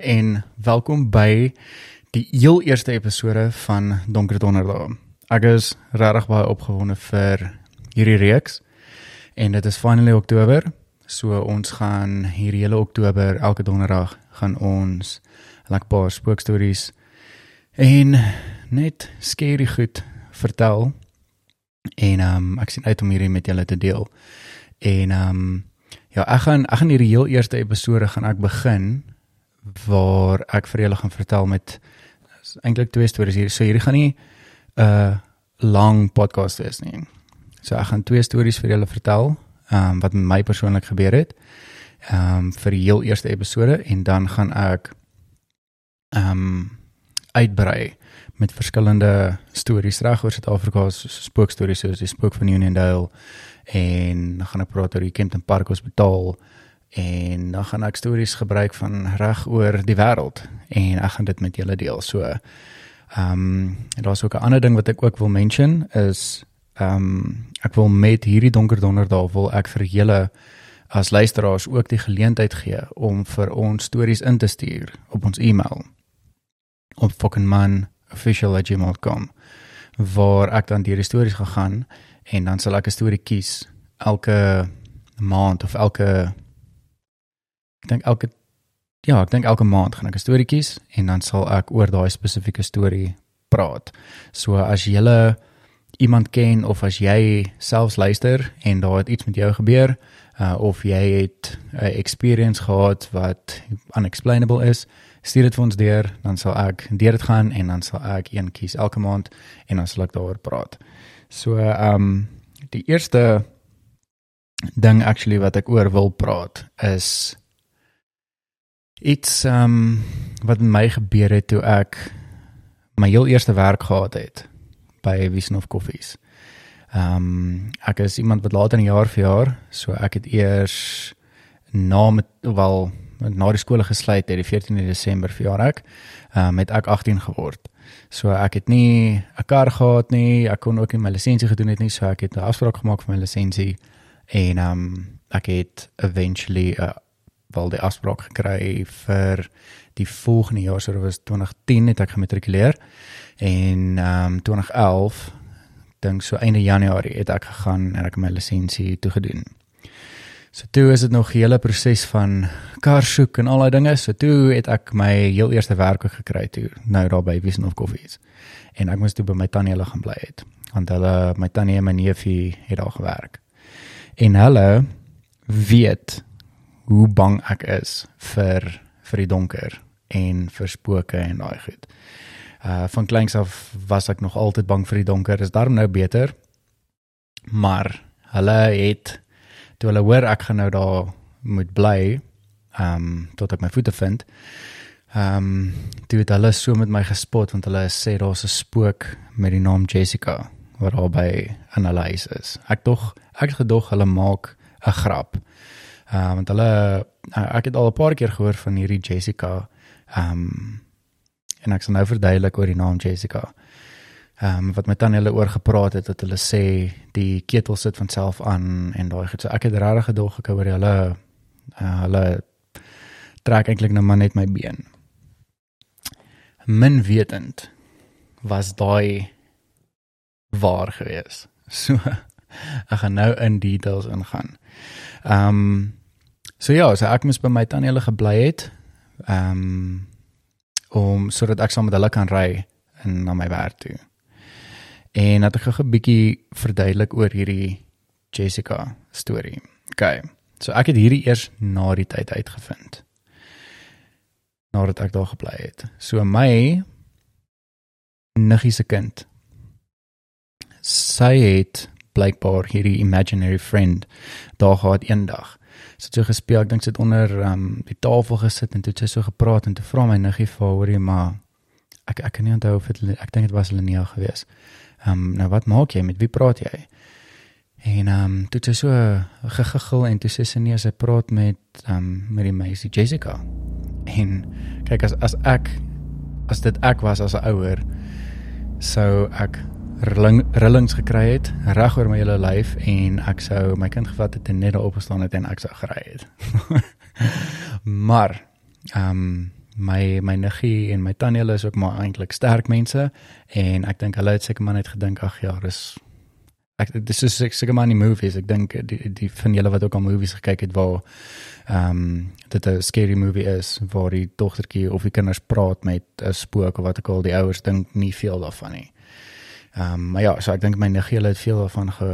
en welkom by die heel eerste episode van Donker Donderdag. Ek is regtig baie opgewonde vir hierdie reeks en dit is finally Oktober. So ons gaan hierdie hele Oktober elke donderdag gaan ons lekker paar spookstories en net skerry goed vertel. En ehm um, ek sien uit om hierdie met julle te deel. En ehm um, ja, ek gaan ek gaan hierdie heel eerste episode gaan ek begin waar ek vir julle gaan vertel met eintlik twee stories hier. So hierdie gaan nie 'n uh, lang podcast wees nie. So ek gaan twee stories vir julle vertel, ehm um, wat met my persoonlik gebeur het. Ehm um, vir die heel eerste episode en dan gaan ek ehm um, uitbrei met verskillende stories reg oor Suid-Afrika se spookstories soos die spook van Uniondale en dan gaan ek praat oor die Kempton Park Hospitaal en dan gaan ek stories gebruik van reg oor die wêreld en ek gaan dit met julle deel. So ehm um, daar's ook 'n ander ding wat ek ook wil mention is ehm um, ek wil met hierdie donker donderdag wil ek vir julle as luisteraars ook die geleentheid gee om vir ons stories in te stuur op ons e-mail op fuckingman@gmail.com waar ek dan deur die stories gegaan en dan sal ek 'n storie kies elke maand of elke ek dink elke ja, ek dink elke maand gaan ek 'n storie kies en dan sal ek oor daai spesifieke storie praat. So as jy iemand ken of as jy selfs luister en daar het iets met jou gebeur uh, of jy het 'n experience gehad wat unexplainable is, stuur dit vir ons deur, dan sal ek deur dit gaan en dan sal ek een kies elke maand en dan sal ek daaroor praat. So ehm um, die eerste ding actually wat ek oor wil praat is iets um wat met my gebeur het toe ek my heel eerste werk gehad het by Vision of Coffees. Um ek is iemand wat later in die jaar vir jaar, so ek het eers na met wel na die skole gesluit het die 14de Desember vir jaar ek um het ek 18 geword. So ek het nie 'n kar gehad nie, ek kon ook nie my lisensie gedoen het nie, so ek het 'n afspraak gemaak vir my lisensie en um ek het eventually 'n wel die afspraak gekry vir die volgende jaar so dit was 2010 het ek gematrikuleer en ehm um, 2011 dink so einde Januarie het ek gegaan en ek my lisensie toegedoen. So toe is dit nog 'n hele proses van kar soek en al daai dinge. So toe het ek my heel eerste werk gekry toe nou daar by Vision of Coffees. En ek moes toe by my tannie hulle gaan bly het. Want hulle my tannie en my neefie het daar gewerk. En hulle weet hoe bang ek is vir vir die donker en vir spooke en daai goed. Uh van kleins af was ek nog altyd bang vir die donker. Is daarom nou beter. Maar hulle het toe hulle hoor ek gaan nou daar moet bly, ehm um, tot ek my voete vind. Ehm um, toe het hulle so met my gespot want hulle sê daar's 'n spook met die naam Jessica wat daar by in hulle huis is. Ek dog ek gedog hulle maak 'n grap. Uh want hulle uh, ek het al 'n paar keer gehoor van hierdie Jessica. Um en ek sal nou verduidelik oor die naam Jessica. Um wat met tannie hulle oor gepraat het dat hulle sê die ketel sit van self aan en daai goed. So ek het regtig gedog ek oor hulle uh, hulle trek eintlik nou maar net my been. Min wetend was daai waar gewees. So ek gaan nou in details ingaan. Ehm um, So ja, so ek moes by my tannie hulle gebly het. Ehm um, om sodat ek saam met hulle kan ry en na my werk toe. En dat ek gou 'n bietjie verduidelik oor hierdie Jessica storie. OK. So ek het hierdie eers na die tyd uitgevind. Nadat ek daar gebly het. So my niggie se kind. Sy het blykbaar hierdie imaginary friend daar gehad eendag sit so gespeel. Ek dink sit onder um die tafel gesit en toe het sy so gepraat en toe vra my niggie vir hoor jy maar ek ek kan nie onthou of dit ek dink dit was Lenia gewees. Um nou wat maak jy met wie praat jy? En um toe sy so gegiggel en toe sê sy nee sy praat met um met die meisie Jessica. En kyk as as ek as dit ek was as 'n ouer sou ek rilling, rillings gekry het reg oor my hele lyf en ek sou my kind gevat het en net daar opgestaan het en ek sou gery het. maar ehm um, my my niggie en my tannie hulle is ook maar eintlik sterk mense en ek dink hulle het seker maar net gedink ag ja, dis ek dis is seker maar nie movies. Ek dink die die van julle wat ook al movies gekyk het waar ehm um, dit 'n scary movie is waar die dogtertjie of die kinders praat met 'n spook of wat ek al die ouers dink nie veel daarvan nie. Ehm um, maar ja, so ek dink my niggie het veel daarvan ge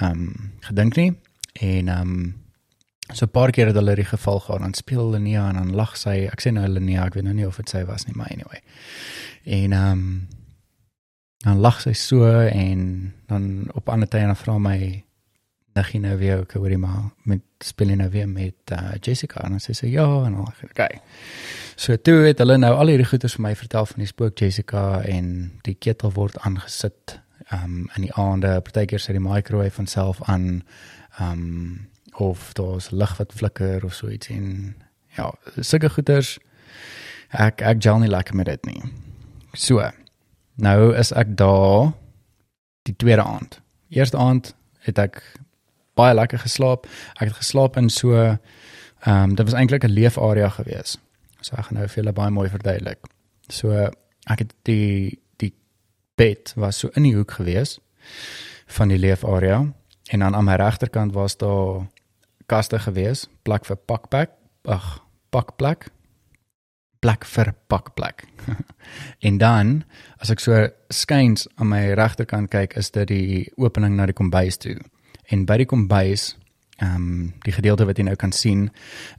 ehm um, gedink nie en ehm um, so 'n paar keer het hulle die geval gehad dan speel Linnea en dan lag sy. Ek sê nou Linnea, ek weet nou nie of dit sy was nie, maar anyway. En ehm um, dan lag sy so en dan op ander tye dan vra my niggie nou weer ook oor die ma met speel nou weer met uh, Jessica en sy sê ja en al okay. So toe het hulle nou al hierdie goeie vir my vertel van die spook Jessica en die ketel word aangesit um in die aande partykeer sit die microwave van self aan um of daar's lig wat flikker of so iets en ja, sulke goeters ek ek gel nie lekker met dit nie. So nou is ek daar die tweede aand. Eerste aand het ek baie lekker geslaap. Ek het geslaap in so ehm um, dit was eintlik 'n leefarea gewees. So ek gaan nou vir julle baie mooi verduidelik. So ek het die die bed was so in die hoek gewees van die leefarea en dan aan my regterkant was daar kaste gewees, plek vir pakpak, ag, pakplek. Plek vir pakplek. en dan as ek so skuins aan my regterkant kyk, is dit die opening na die kombuis toe en by die kombuis ehm um, die gedeelte wat jy nou kan sien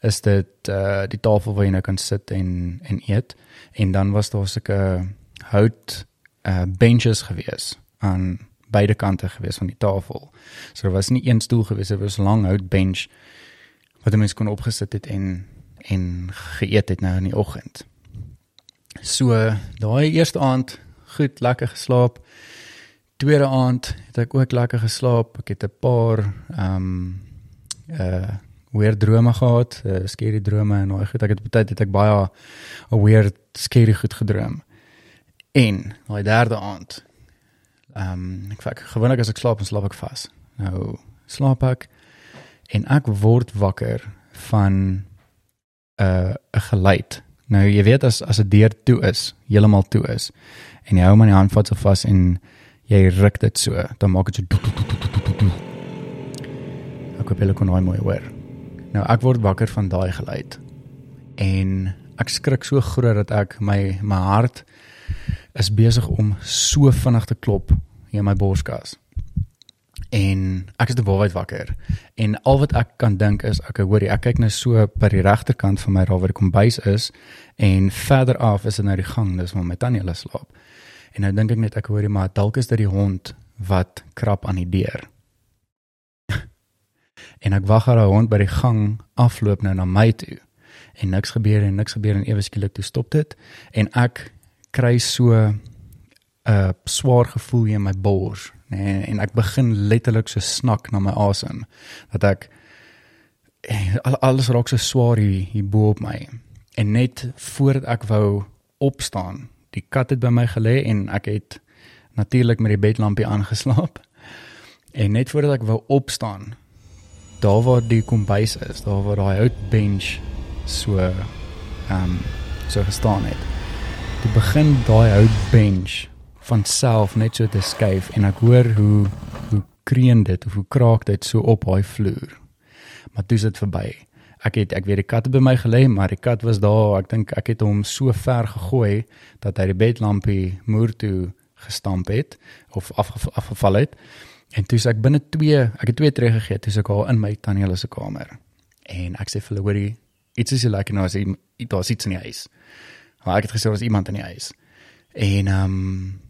is dit uh die tafel waar jy nou kan sit en en eet en dan was daar sulke hout uh benches gewees aan beide kante gewees van die tafel. So daar was nie een stoel gewees, dit was 'n lang hout bench wat 'n mens kon opgesit het en en geëet het nou in die oggend. So daai eerste aand goed lekker geslaap tweede aand het ek ook lekker geslaap. Ek het 'n paar ehm um, uh weird drome gehad, uh, scary drome en daai goed. Ek het baie het ek baie 'n weird scary goed gedroom. En daai derde aand ehm um, ek ek gewoonlik as ek slaap, dan slaap ek vas. Nou slaap ek en ek word wakker van 'n uh, 'n geluid. Nou jy weet as as 'n deur toe is, heeltemal toe is en jy hou my hand vas so vas en jy ruk dit so, dan maak dit so Ek hoop julle kon nou mooi hoor. Nou ek word wakker van daai geluid. En ek skrik so groot dat ek my my hart is besig om so vinnig te klop hier in my borskas. En ek is te baie wakker. En al wat ek kan dink is ek hoor ek kyk nou so by die regterkant van my waar die kombuis is en verder af is dit nou die gang, dis waar my tannie hulle slaap. En nou dink ek net ek hoorie maar dalk is dit die hond wat krap aan die deur. En ek wag haar hond by die gang afloop nou na my toe. En niks gebeur en niks gebeur en ewe skielik toe stop dit en ek kry so 'n uh, swaar gevoel in my bors, nê, nee, en ek begin letterlik so snak na my asem dat ek eh, alles raak so swaar hier, hier bo op my. En net voordat ek wou opstaan, die kat het by my gelê en ek het natuurlik met die bedlampie aangeslaap. En net voordat ek wou opstaan, daar waar die kombuis is, daar waar daai hout bench so ehm um, so gestaan het. Toe begin daai hout bench van self net so te skuif en ek hoor hoe hoe kreun dit of hoe kraak dit so op daai vloer. Maar toe is dit verby ek het ek weet die kat het by my gelê, maar die kat was daar. Ek dink ek het hom so ver gegooi dat hy die bedlampie moer toe gestamp het of afge, afgeval het. En toe ek binne 2, ek het 2 tree gegee, toe ek al in my tannie se kamer. En ek sê vir hulle, hoorie, iets is lekker nou as jy daar's iets in die huis. Maar ek het gesê daar's iemand in die huis. En ehm um,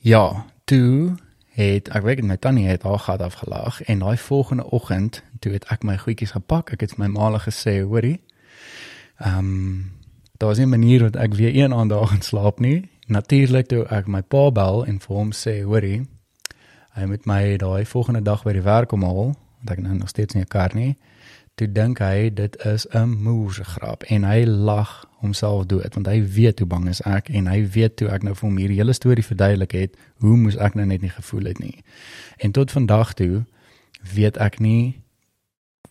ja, toe het ek weet my tannie het haar gat afgelaag en daai volgende oggend toe het ek my goedjies gepak. Ek het my ma gesê, hoorie. Ehm um, daar was 'n manier wat ek weer een aand daar gaan slaap nie. Natuurlik toe ek my pa bel en vir hom sê, hoorie, hy moet my daai volgende dag by die werk kom haal, want ek nou nog steeds nie 'n kar nie. Toe dink hy dit is 'n moerse grap en hy lag homself dood want hy weet hoe bang is ek en hy weet toe ek nou vir hom hierdie hele storie verduidelik het, hoe moes ek nou net nie gevoel het nie. En tot vandag toe weet ek nie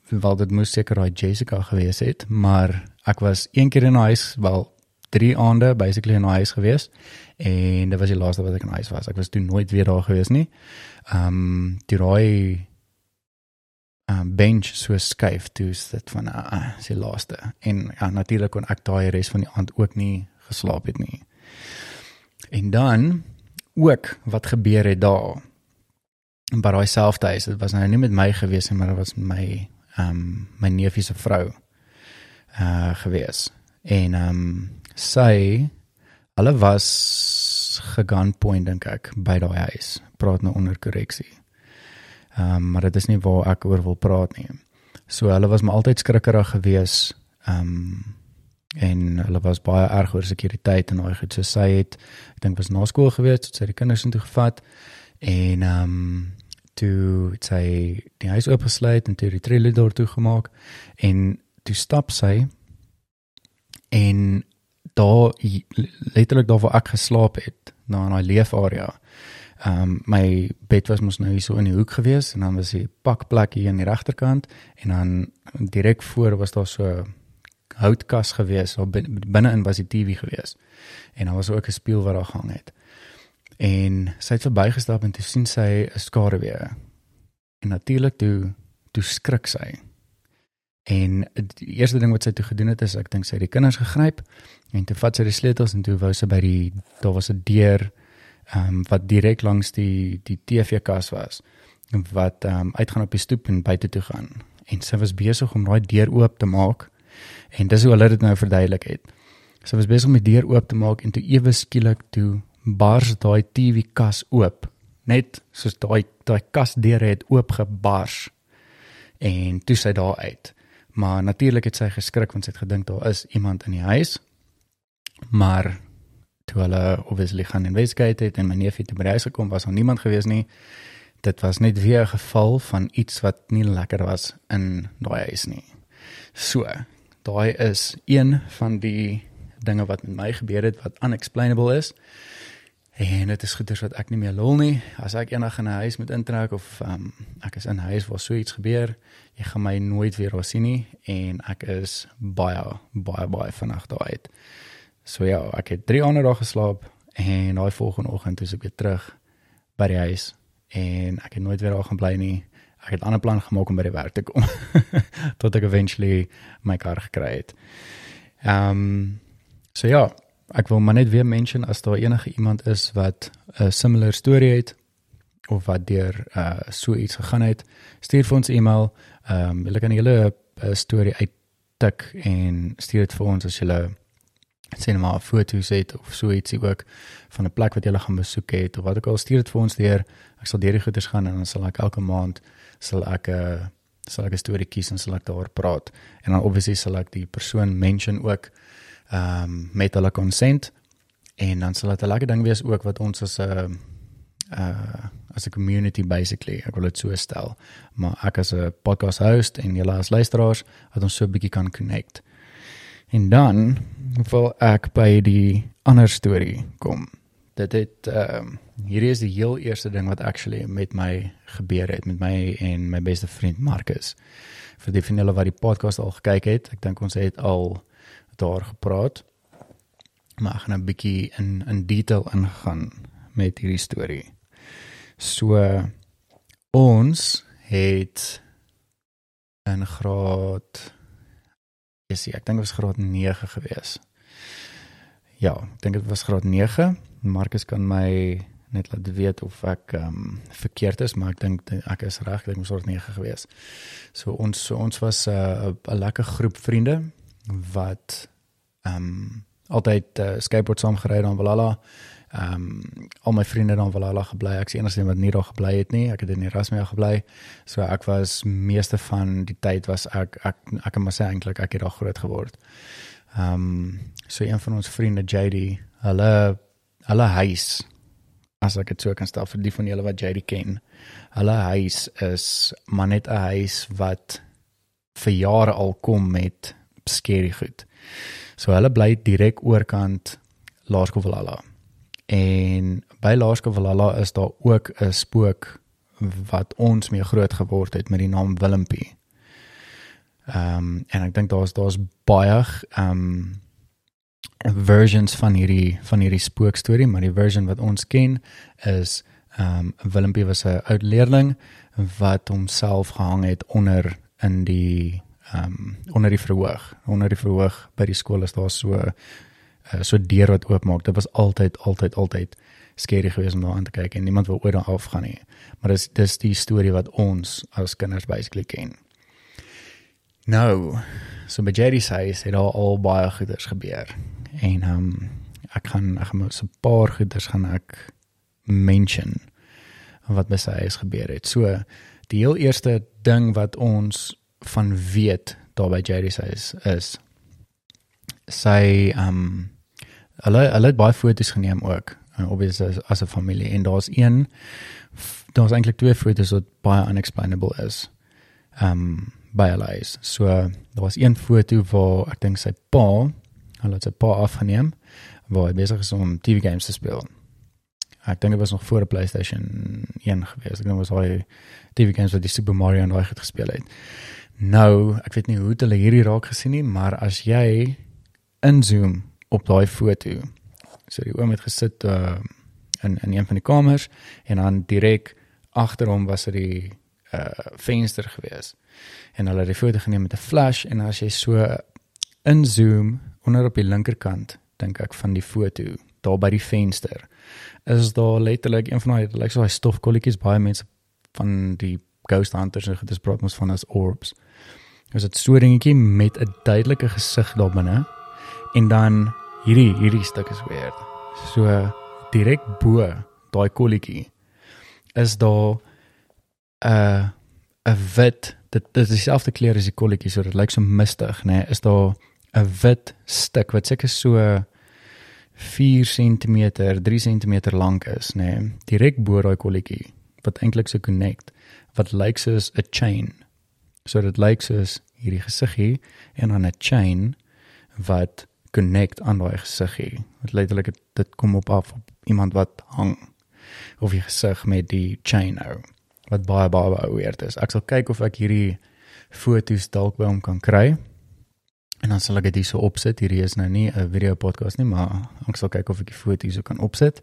wel dit moes seker daai Jessica gewees het, maar ek was een keer in 'n huis, wel 3 aande basically in 'n huis gewees en dit was die laaste wat ek in huis was. Ek was toe nooit weer daar gewees nie. Ehm um, die raai um, bench so skuif toe dit van uh, uh, sy laaste en ja natuurlik kon ek daai res van die aand ook nie geslaap het nie. En dan ook wat gebeur het daar by daai selfde huis. Dit was nou nie met my gewees nie, maar dit was my ehm um, my neefie se vrou uh gewees. En ehm um, sy hulle was gegaan point dink ek by daai huis. Praat nou onder korreksie. Ehm um, maar dit is nie waar ek oor wil praat nie. So hulle was maar altyd skrikkerig gewees. Ehm um, en hulle was baie erg oor sekuriteit en daai goed so sy het ek dink was na skool gewees het sy die kinders intoe gevat en ehm um, toe het sy die huis oopgesluit en toe die trailer deur toe gemaak en toe stap sy en daar letterlik daar waar ek geslaap het na in daai leefarea Ehm um, my bed was mos nou hier so in die hoek gewees en dan was die pakplek hier aan die regterkant en dan direk voor was daar so houtkas gewees, daar binne-in was die TV gewees. En daar was ook 'n spieël wat daar gehang het. En sy het verbygestap en toe sien sy 'n skaduwee. En natuurlik toe toe skrik sy. En die eerste ding wat sy toe gedoen het is ek dink sy het die kinders gegryp en toe vat sy die sleutels en toe wou sy by die daar was 'n deur ehm um, wat direk langs die die TV-kas was wat ehm um, uitgaan op die stoep en buite toe gaan. En sy was besig om daai deur oop te maak En dis hoe hulle dit nou verduidelik het. Sy was besig om die deur oop te maak en toe ewe skielik toe bars daai TV kas oop. Net soos daai daai kas deur het oop gebars. En toe sy daar uit. Maar natuurlik het sy geskrik want sy het gedink daar is iemand in die huis. Maar toe hulle obviously gaan investigate het en my neef het by die huis gekom was daar niemand gewees nie. Dit was net weer 'n geval van iets wat nie lekker was in daai huis nie. So, daai is een van die dinge wat met my gebeur het wat unexplainable is. En dit is goeders wat ek nie meer lol nie. As ek eendag in 'n huis moet intrek of um, ek is in 'n huis waar so iets gebeur, jy gaan my nooit weer daar sien nie en ek is baie baie baie vanaand daar uit. So ja, ek het 3 ander dae geslaap en daai volgende oggend is ek weer terug by die huis en ek het nooit weer daar gaan bly nie ek het 'n ander plan gemaak om by die werk te kom tot ek eventually my kar gekry het. Ehm um, so ja, ek wil maar net weer mention as daar enige iemand is wat 'n similar storie het of wat deur uh so iets gegaan het, stuur vir ons e-mail. Ehm um, wil ek 'n hele uh, storie uittik en stuur dit vir ons as jy sien maar foto's het of so ietsie ook van 'n plek wat jy gaan besoek het of wat ook al stuur dit vir ons deur. Ek sal deur die goeders gaan en dan sal ek elke maand sal ek 'n uh, sal ek 'n storie kies en sal ek daaroor praat. En dan obviously sal ek die persoon mention ook ehm um, met hulle consent en dan sal dit 'n lekker ding wees ook wat ons as 'n uh, as 'n community basically ek wil dit so stel maar ek as 'n podcast host en julle as luisteraars dat ons so 'n bietjie kan connect. En dan wil ek by die ander storie kom. Dit het ehm um, hierdie is die heel eerste ding wat actually met my gebeur het met my en my beste vriend Marcus. Vir die finale wat die podcast al gekyk het, ek dink ons het al daar gepraat. Maar ek gaan 'n bietjie in in detail ingaan met hierdie storie. So ons het in graad is ek dink dit was graad 9 gewees. Ja, ek dink dit was graad 9. Marcus kan my net laat weet of ek ehm um, verkeerd is, maar ek dink ek is reg, ek moes oor 9 gewees. So ons so ons was eh, 'n uh, lekker groep vriende wat ehm um, altyd uh, skateboard saam gery dan Valhalla. Ehm um, al my vriende dan Valhalla gebly. Ek is die enigste een wat nie daar gebly het nie. Ek het in Erasmus gebly. So ek was meeste van die tyd was ek ek ek kan maar sê eintlik ek het daar groot geword. Ehm um, so een van ons vriende JD, hulle hulle huis as ek dit so kan stel vir die van julle wat JD ken. Hulle huis is maar net 'n huis wat vir jare al kom met skerry goed. So hulle bly direk oorkant Laerskool Valhalla. En by Laerskool Valhalla is daar ook 'n spook wat ons mee groot geword het met die naam Willempie. Ehm um, en ek dink daar's daar's baie ehm um, versions van hierdie van hierdie spookstorie, maar die version wat ons ken is ehm um, Willempie was 'n oud leerling wat homself gehang het onder in die ehm um, onder die verhoog. Onder die verhoog by die skool is daar so uh, so deur wat oopmaak. Dit was altyd altyd altyd skerry geweest om daar aan te kyk en niemand wou ooit daar afgaan nie. Maar dis dis die storie wat ons as kinders basically ken. Nou, so by Jerry sê hy het al, al baie goeders gebeur. En ehm um, ek gaan ek gaan so 'n paar goeders gaan ek mention wat by sy is gebeur het. So die heel eerste ding wat ons van weet daar by Jerry sê is, is sy ehm um, hulle hulle het baie foto's geneem ook uh, obviously as, as 'n familie en daar's een daar's eintlik twee foto's wat baie unexplainable is. Ehm um, by hulle is. So daar was een foto waar ek dink sy pa, hulle het sy pa afgeneem waar hy besig is om TV games te speel. Ek dink dit was nog voor 'n PlayStation 1 gewees. Ek dink was hy TV games wat die Super Mario en daai het gespeel het. Nou, ek weet nie hoe hulle hierdie raak gesien nie, maar as jy inzoom op daai foto, so die oom het gesit uh in in een van die kamers en dan direk agter hom was dit er die uh venster gewees. En hulle het die foto geneem met 'n flash en as jy so inzoom onder op die linkerkant, dink ek van die foto, daar by die venster, is daar letterlik een van daai lyk so daai stofkolletjies baie mense van die ghost hunters en dit is praat mos van as orbs. Is dit so dingetjie met 'n duidelike gesig daar binne en dan hierdie hierdie stuk is weird. So direk bo daai kolletjie is daar 'n uh, 'n wit dit dit is dieselfde kleur as die kolletjie so dit lyk so mistig nê nee, is daar 'n wit stuk wat seker so 4 cm 3 cm lank is nê nee, direk bo daai kolletjie wat eintlik so connect wat lyk soos 'n chain. So dit lyk soos hierdie gesiggie en dan 'n chain wat connect aan daai gesiggie. Dit letterlik dit kom op af op iemand wat hang of jy gesig met die chain nou wat baie baie baie weird is. Ek sal kyk of ek hierdie foto's dalk by hom kan kry. En dan sal ek dit hierso opsit. Hierdie is nou nie 'n video podcast nie, maar ek sal kyk of ek die foto's so kan opsit.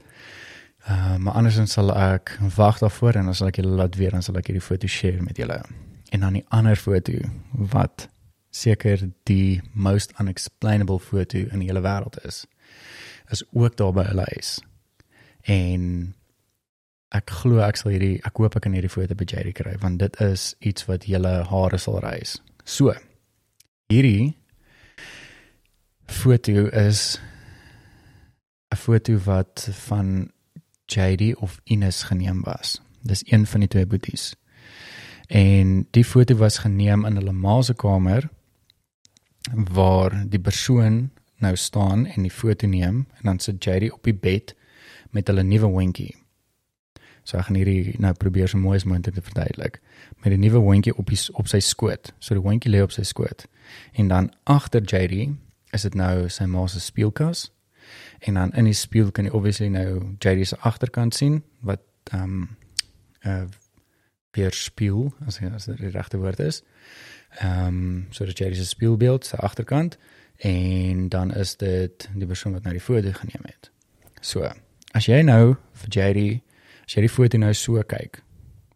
Uh, maar andersins sal ek wag daarvoor en dan sal ek julle laat weet dan sal ek hierdie foto share met julle. En dan die ander foto wat seker die most unexplainable foto in die hele wêreld is is ook daar by hulle huis. En ek glo ek sal hierdie ek hoop ek kan hierdie foto by Jerry kry want dit is iets wat julle hare sal reis. So. Hierdie foto is 'n foto wat van JD of Ines geneem was. Dis een van die twee boeties. En die foto was geneem in hulle ma se kamer waar die persoon nou staan en die foto neem en dan sit JD op die bed met hulle nuwe hondjie. So ek gaan hierdie nou probeer so mooi as moontlik te verduidelik. Met 'n nuwe hondjie op die, op sy skoot. So die hondjie lê op sy skoot. En dan agter JD is dit nou sy ma se speelkas. En dan in die spieël kan jy obviously nou JD se agterkant sien wat ehm um, uh weer spieël as as dit die regte woord is. Ehm um, so dat jy dis speelbeeld se agterkant en dan is dit die persoon wat nou die foto geneem het. So, as jy nou vir JD as jy die foto nou so kyk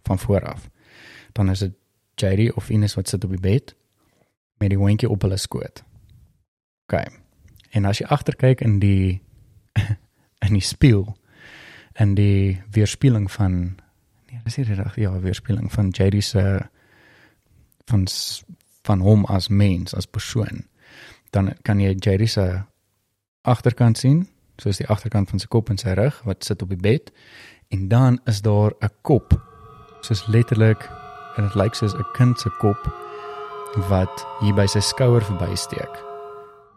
van voor af, dan is dit JD of Ines wat sit op die bed met die hondjie op hulle skoot. OK. En as jy agterkyk in die in die spieël en die weerspieëling van dis hier reg? Ja, weerspieëling van JD se van van hom as mens as persoon. Dan kan jy Jerry se agterkant sien soos die agterkant van sy kop en sy rug wat sit op die bed. En dan is daar 'n kop soos letterlik en dit lyk soos 'n kind se kop wat hier by sy skouer verbysteek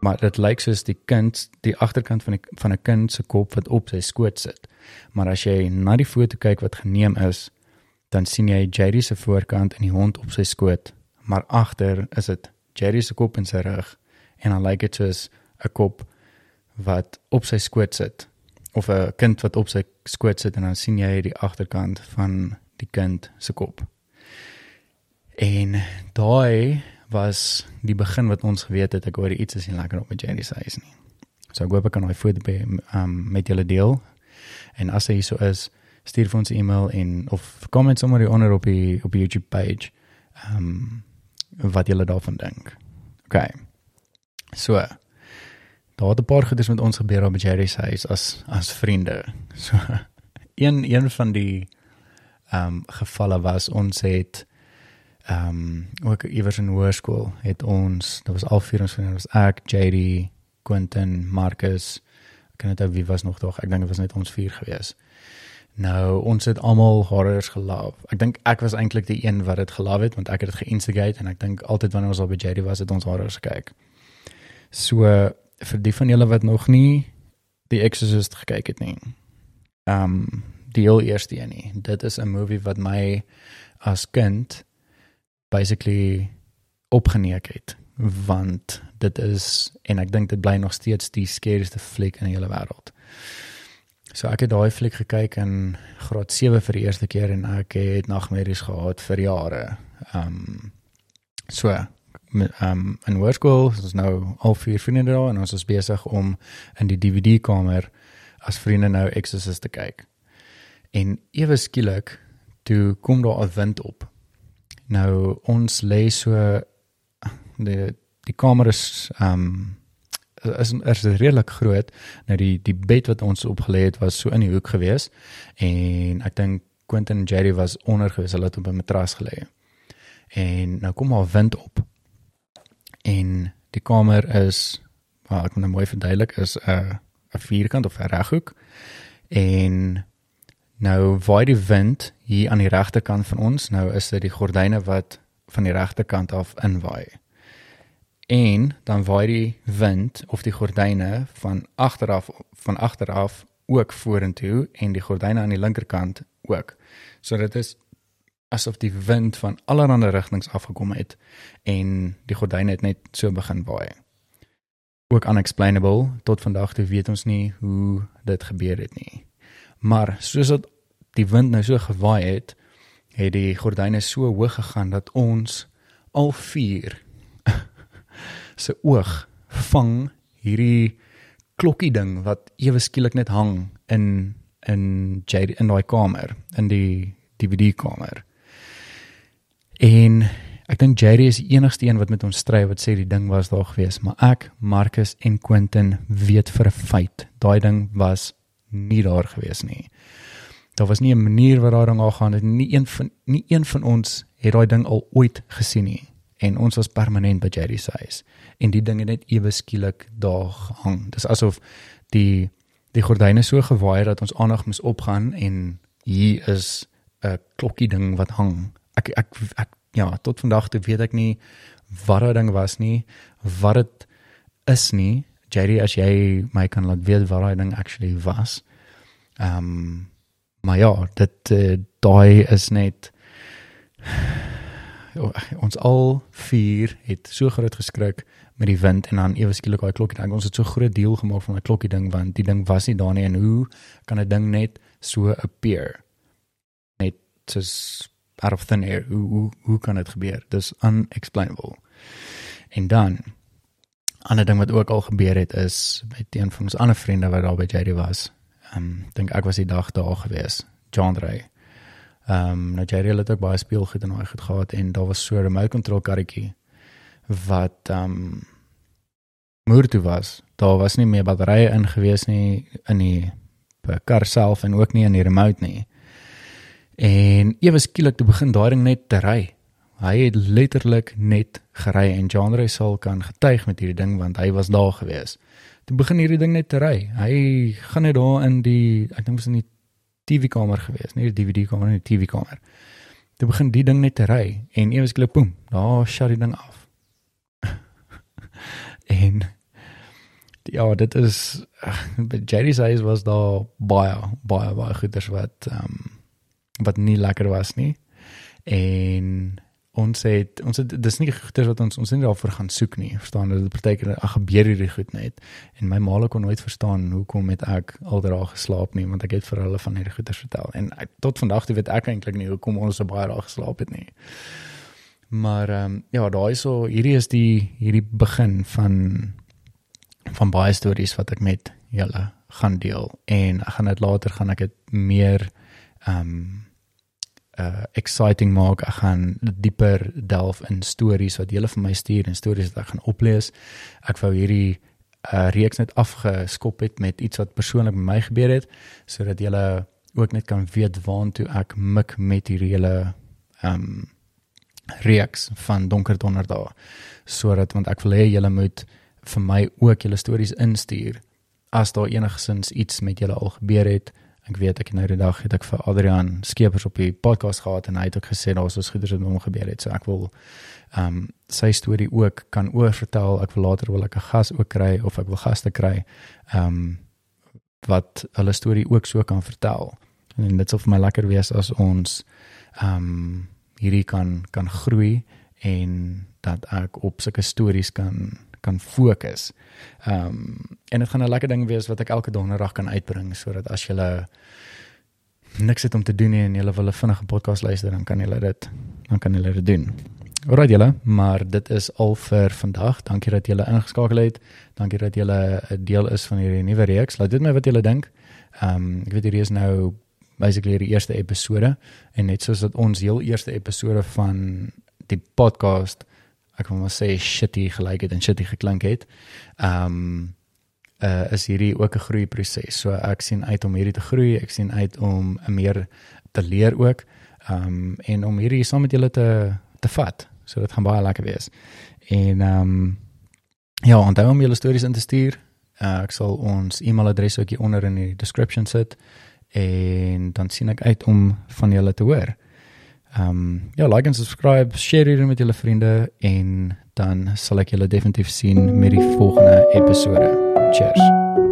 maar dit lyk soos die kind die agterkant van die, van 'n kind se kop wat op sy skoot sit. Maar as jy na die foto kyk wat geneem is dan sien jy Jerry se voorkant en die hond op sy skoot. Maar agter is dit Jerry se kop en sy rug. En dan lyk dit soos 'n kop wat op sy skoot sit. Of 'n kind wat op sy skoot sit en dan sien jy die agterkant van die kind se kop. En daai was die begin wat ons geweet het ek hoor iets is nie lekker op met Jerry se huis nie. So ek hoop ek kan daai foto by um, met julle deel. En as hy so is, stuur vir ons 'n e-mail en of comment sommer onder op die op die YouTube page. Ehm um, wat julle daarvan dink. OK. So daar het 'n paar goedes met ons gebeur op Jerry se huis as as vriende. So een een van die ehm um, gevalle was ons het ehm um, ook iewers in hoërskool het ons daar was al vier ons vriende was ek JD Quentin Marcus. Ek kan net wie was nog tog ek dink dit was net ons vier gewees. Nou ons het almal horrors gelief ek dink ek was eintlik die een wat dit gelief het want ek het dit geinstigate en ek dink altyd wanneer ons al by JD was het ons horrors gekyk. So vir die van julle wat nog nie die Exorcist gekyk het nie ehm um, die heel eerste een nie. Dit is 'n movie wat my as kind basically opgeneek het want dit is en ek dink dit bly nog steeds die scariest fliek in die hele wêreld. So ek het daai fliek gekyk in graad 7 vir die eerste keer en ek het nagmerries gehad vir jare. Ehm um, so ehm um, in hoërskool, ons nou al vier vriende daar en ons is besig om in die DVD kamer as vriende nou Exorcist te kyk. En ewe skielik toe kom daar 'n wind op. Nou ons lê so die die kamer is ehm um, is is redelik groot. Nou die die bed wat ons opgelê het was so in die hoek gewees en ek dink Quentin en Jerry was onder gewees. Hulle het op 'n matras gelê. En nou kom maar wind op. En die kamer is wat ek moet nou mooi verduidelik is 'n uh, 'n vierkant of 'n reghoek en Nou waai die wind hier aan die regterkant van ons. Nou is dit die gordyne wat van die regterkant af inwaai. En dan waai die wind of die gordyne van agteraf van agteraf ook vorentoe en die gordyne aan die linkerkant ook. So dit is asof die wind van allerlei rigtings afgekom het en die gordyne het net so begin waai. Ook unexplainable tot vandag toe weet ons nie hoe dit gebeur het nie. Maar soos dit die wind nou so gewaai het, het die gordyne so hoog gegaan dat ons al vier se oog vang hierdie klokkie ding wat ewe skielik net hang in in Jade in daai kamer, in die DVD kamer. En ek dink Jade is die enigste een wat met ons stry wat sê die ding was daar gewees, maar ek, Marcus en Quentin weet vir 'n feit, daai ding was nie daar gewees nie. Daar was nie 'n manier waar daai ding al gaan het nie een van nie een van ons het daai ding al ooit gesien nie en ons was permanent by Jerry se huis en die dinge net ewe skielik daar hang. Dis asof die die gordyne so gewaai het dat ons aandag moes opgaan en hier is 'n klokkie ding wat hang. Ek ek ek ja, tot vandag toe weet ek nie wat daai ding was nie, wat dit is nie. Jerry, as jy my kan laat weet wat daai ding actually was. Ehm um, maar ja, dit uh, daai is net ons al vier het so groot geskrik met die wind en dan ewe skielik daai klokkie ding. Ons het so groot deel gemaak van daai klokkie ding want die ding was nie daar nie en hoe kan 'n ding net so appear? Net soos out of thin air. Hoe hoe, hoe kan dit gebeur? Dis unexplainable. En dan ander ding wat ook al gebeur het is by een van ons ander vriende wat daar by JD was ehm um, dink ek was die dag daar gewees, John Ray. Ehm um, nou Jerry het ook baie speelgoed en daai goed gehad en daar was so 'n remote control karretjie wat ehm um, moer toe was. Daar was nie meer batterye in gewees nie in die kar self en ook nie in die remote nie. En ewe skielik te begin daai ding net te ry. Hy het letterlik net gery en Ray sal kan getuig met hierdie ding want hy was daar gewees toe begin hierdie ding net te ry. Hy gaan net daar in die ek dink was in die TV kamer gewees, nie die DVD kamer nie, die TV kamer. Toe begin die ding net te ry en ewe skielik boem, daar shut die ding af. en ja, dit is by Jerry's eyes was daar baie baie baie goeders wat ehm um, wat nie lekker was nie. En ons het ons het dis nie goeders wat ons ons nie daarvoor gaan soek nie verstaan? Dit beteken ag gebeur hierdie goed net. En my ma kon nooit verstaan hoekom het ek alderdag geslaap nie want ek het vir hulle van hierdie goeders vertel. En ek, tot vandag toe weet ek eintlik nie hoekom ons so baie daag geslaap het nie. Maar um, ja, daai so hierdie is die hierdie begin van van baie stories wat ek met julle gaan deel. En ek gaan dit later gaan ek dit meer ehm um, uh exciting maak. Ek gaan dieper delf in stories wat julle vir my stuur en stories wat ek gaan oplees. Ek wou hierdie uh reeks net afgeskop het met iets wat persoonlik met my gebeur het sodat julle ook net kan weet waantoe ek mik met hierdie hele ehm um, reeks van donker donderdae sodat want ek wil hê julle moet vir my ook julle stories instuur as daar enigsins iets met julle al gebeur het ek weet ek nou die dag het ek vir Adrian Skeepers op die podcast gehad en hy het ook gesê daar was ons goeders wat hom gebeur het so ek wil ehm um, sy storie ook kan oorvertel. Ek wil later wil ek 'n gas ook kry of ek wil gaste kry ehm um, wat hulle storie ook so kan vertel. En dit sal vir my lekker wees as ons ehm um, hierdie kan kan groei en dat ek op sulke stories kan kan fokus. Ehm um, en dit gaan 'n lekker ding wees wat ek elke donderdag kan uitbring sodat as jy niks het om te doen nie en jy wil 'n vinnige podcast luister dan kan jy dit dan kan jy dit doen. Alraai julle, maar dit is al vir vandag. Dankie dat julle ingeskakel het. Dankie dat julle 'n deel is van hierdie nuwe reeks. Laat dit my wat julle dink. Ehm um, ek weet hierdie is nou basically die eerste episode en net soos dat ons heel eerste episode van die podcast ek wil maar sê shitty gelyk het en shitty geklink het. Ehm um, uh is hierdie ook 'n groei proses. So ek sien uit om hierdie te groei. Ek sien uit om meer te leer ook. Ehm um, en om hierdie saam met julle te te vat. So dit gaan baie lekker wees. En ehm um, ja, onthou om julle stories in te stuur. Uh, ek sal ons e-mailadres ook hier onder in die description sit en dan sien ek uit om van julle te hoor. Ehm um, ja, like en subscribe, share dit met julle vriende en dan sal ek julle definitief sien met die volgende episode. Cheers.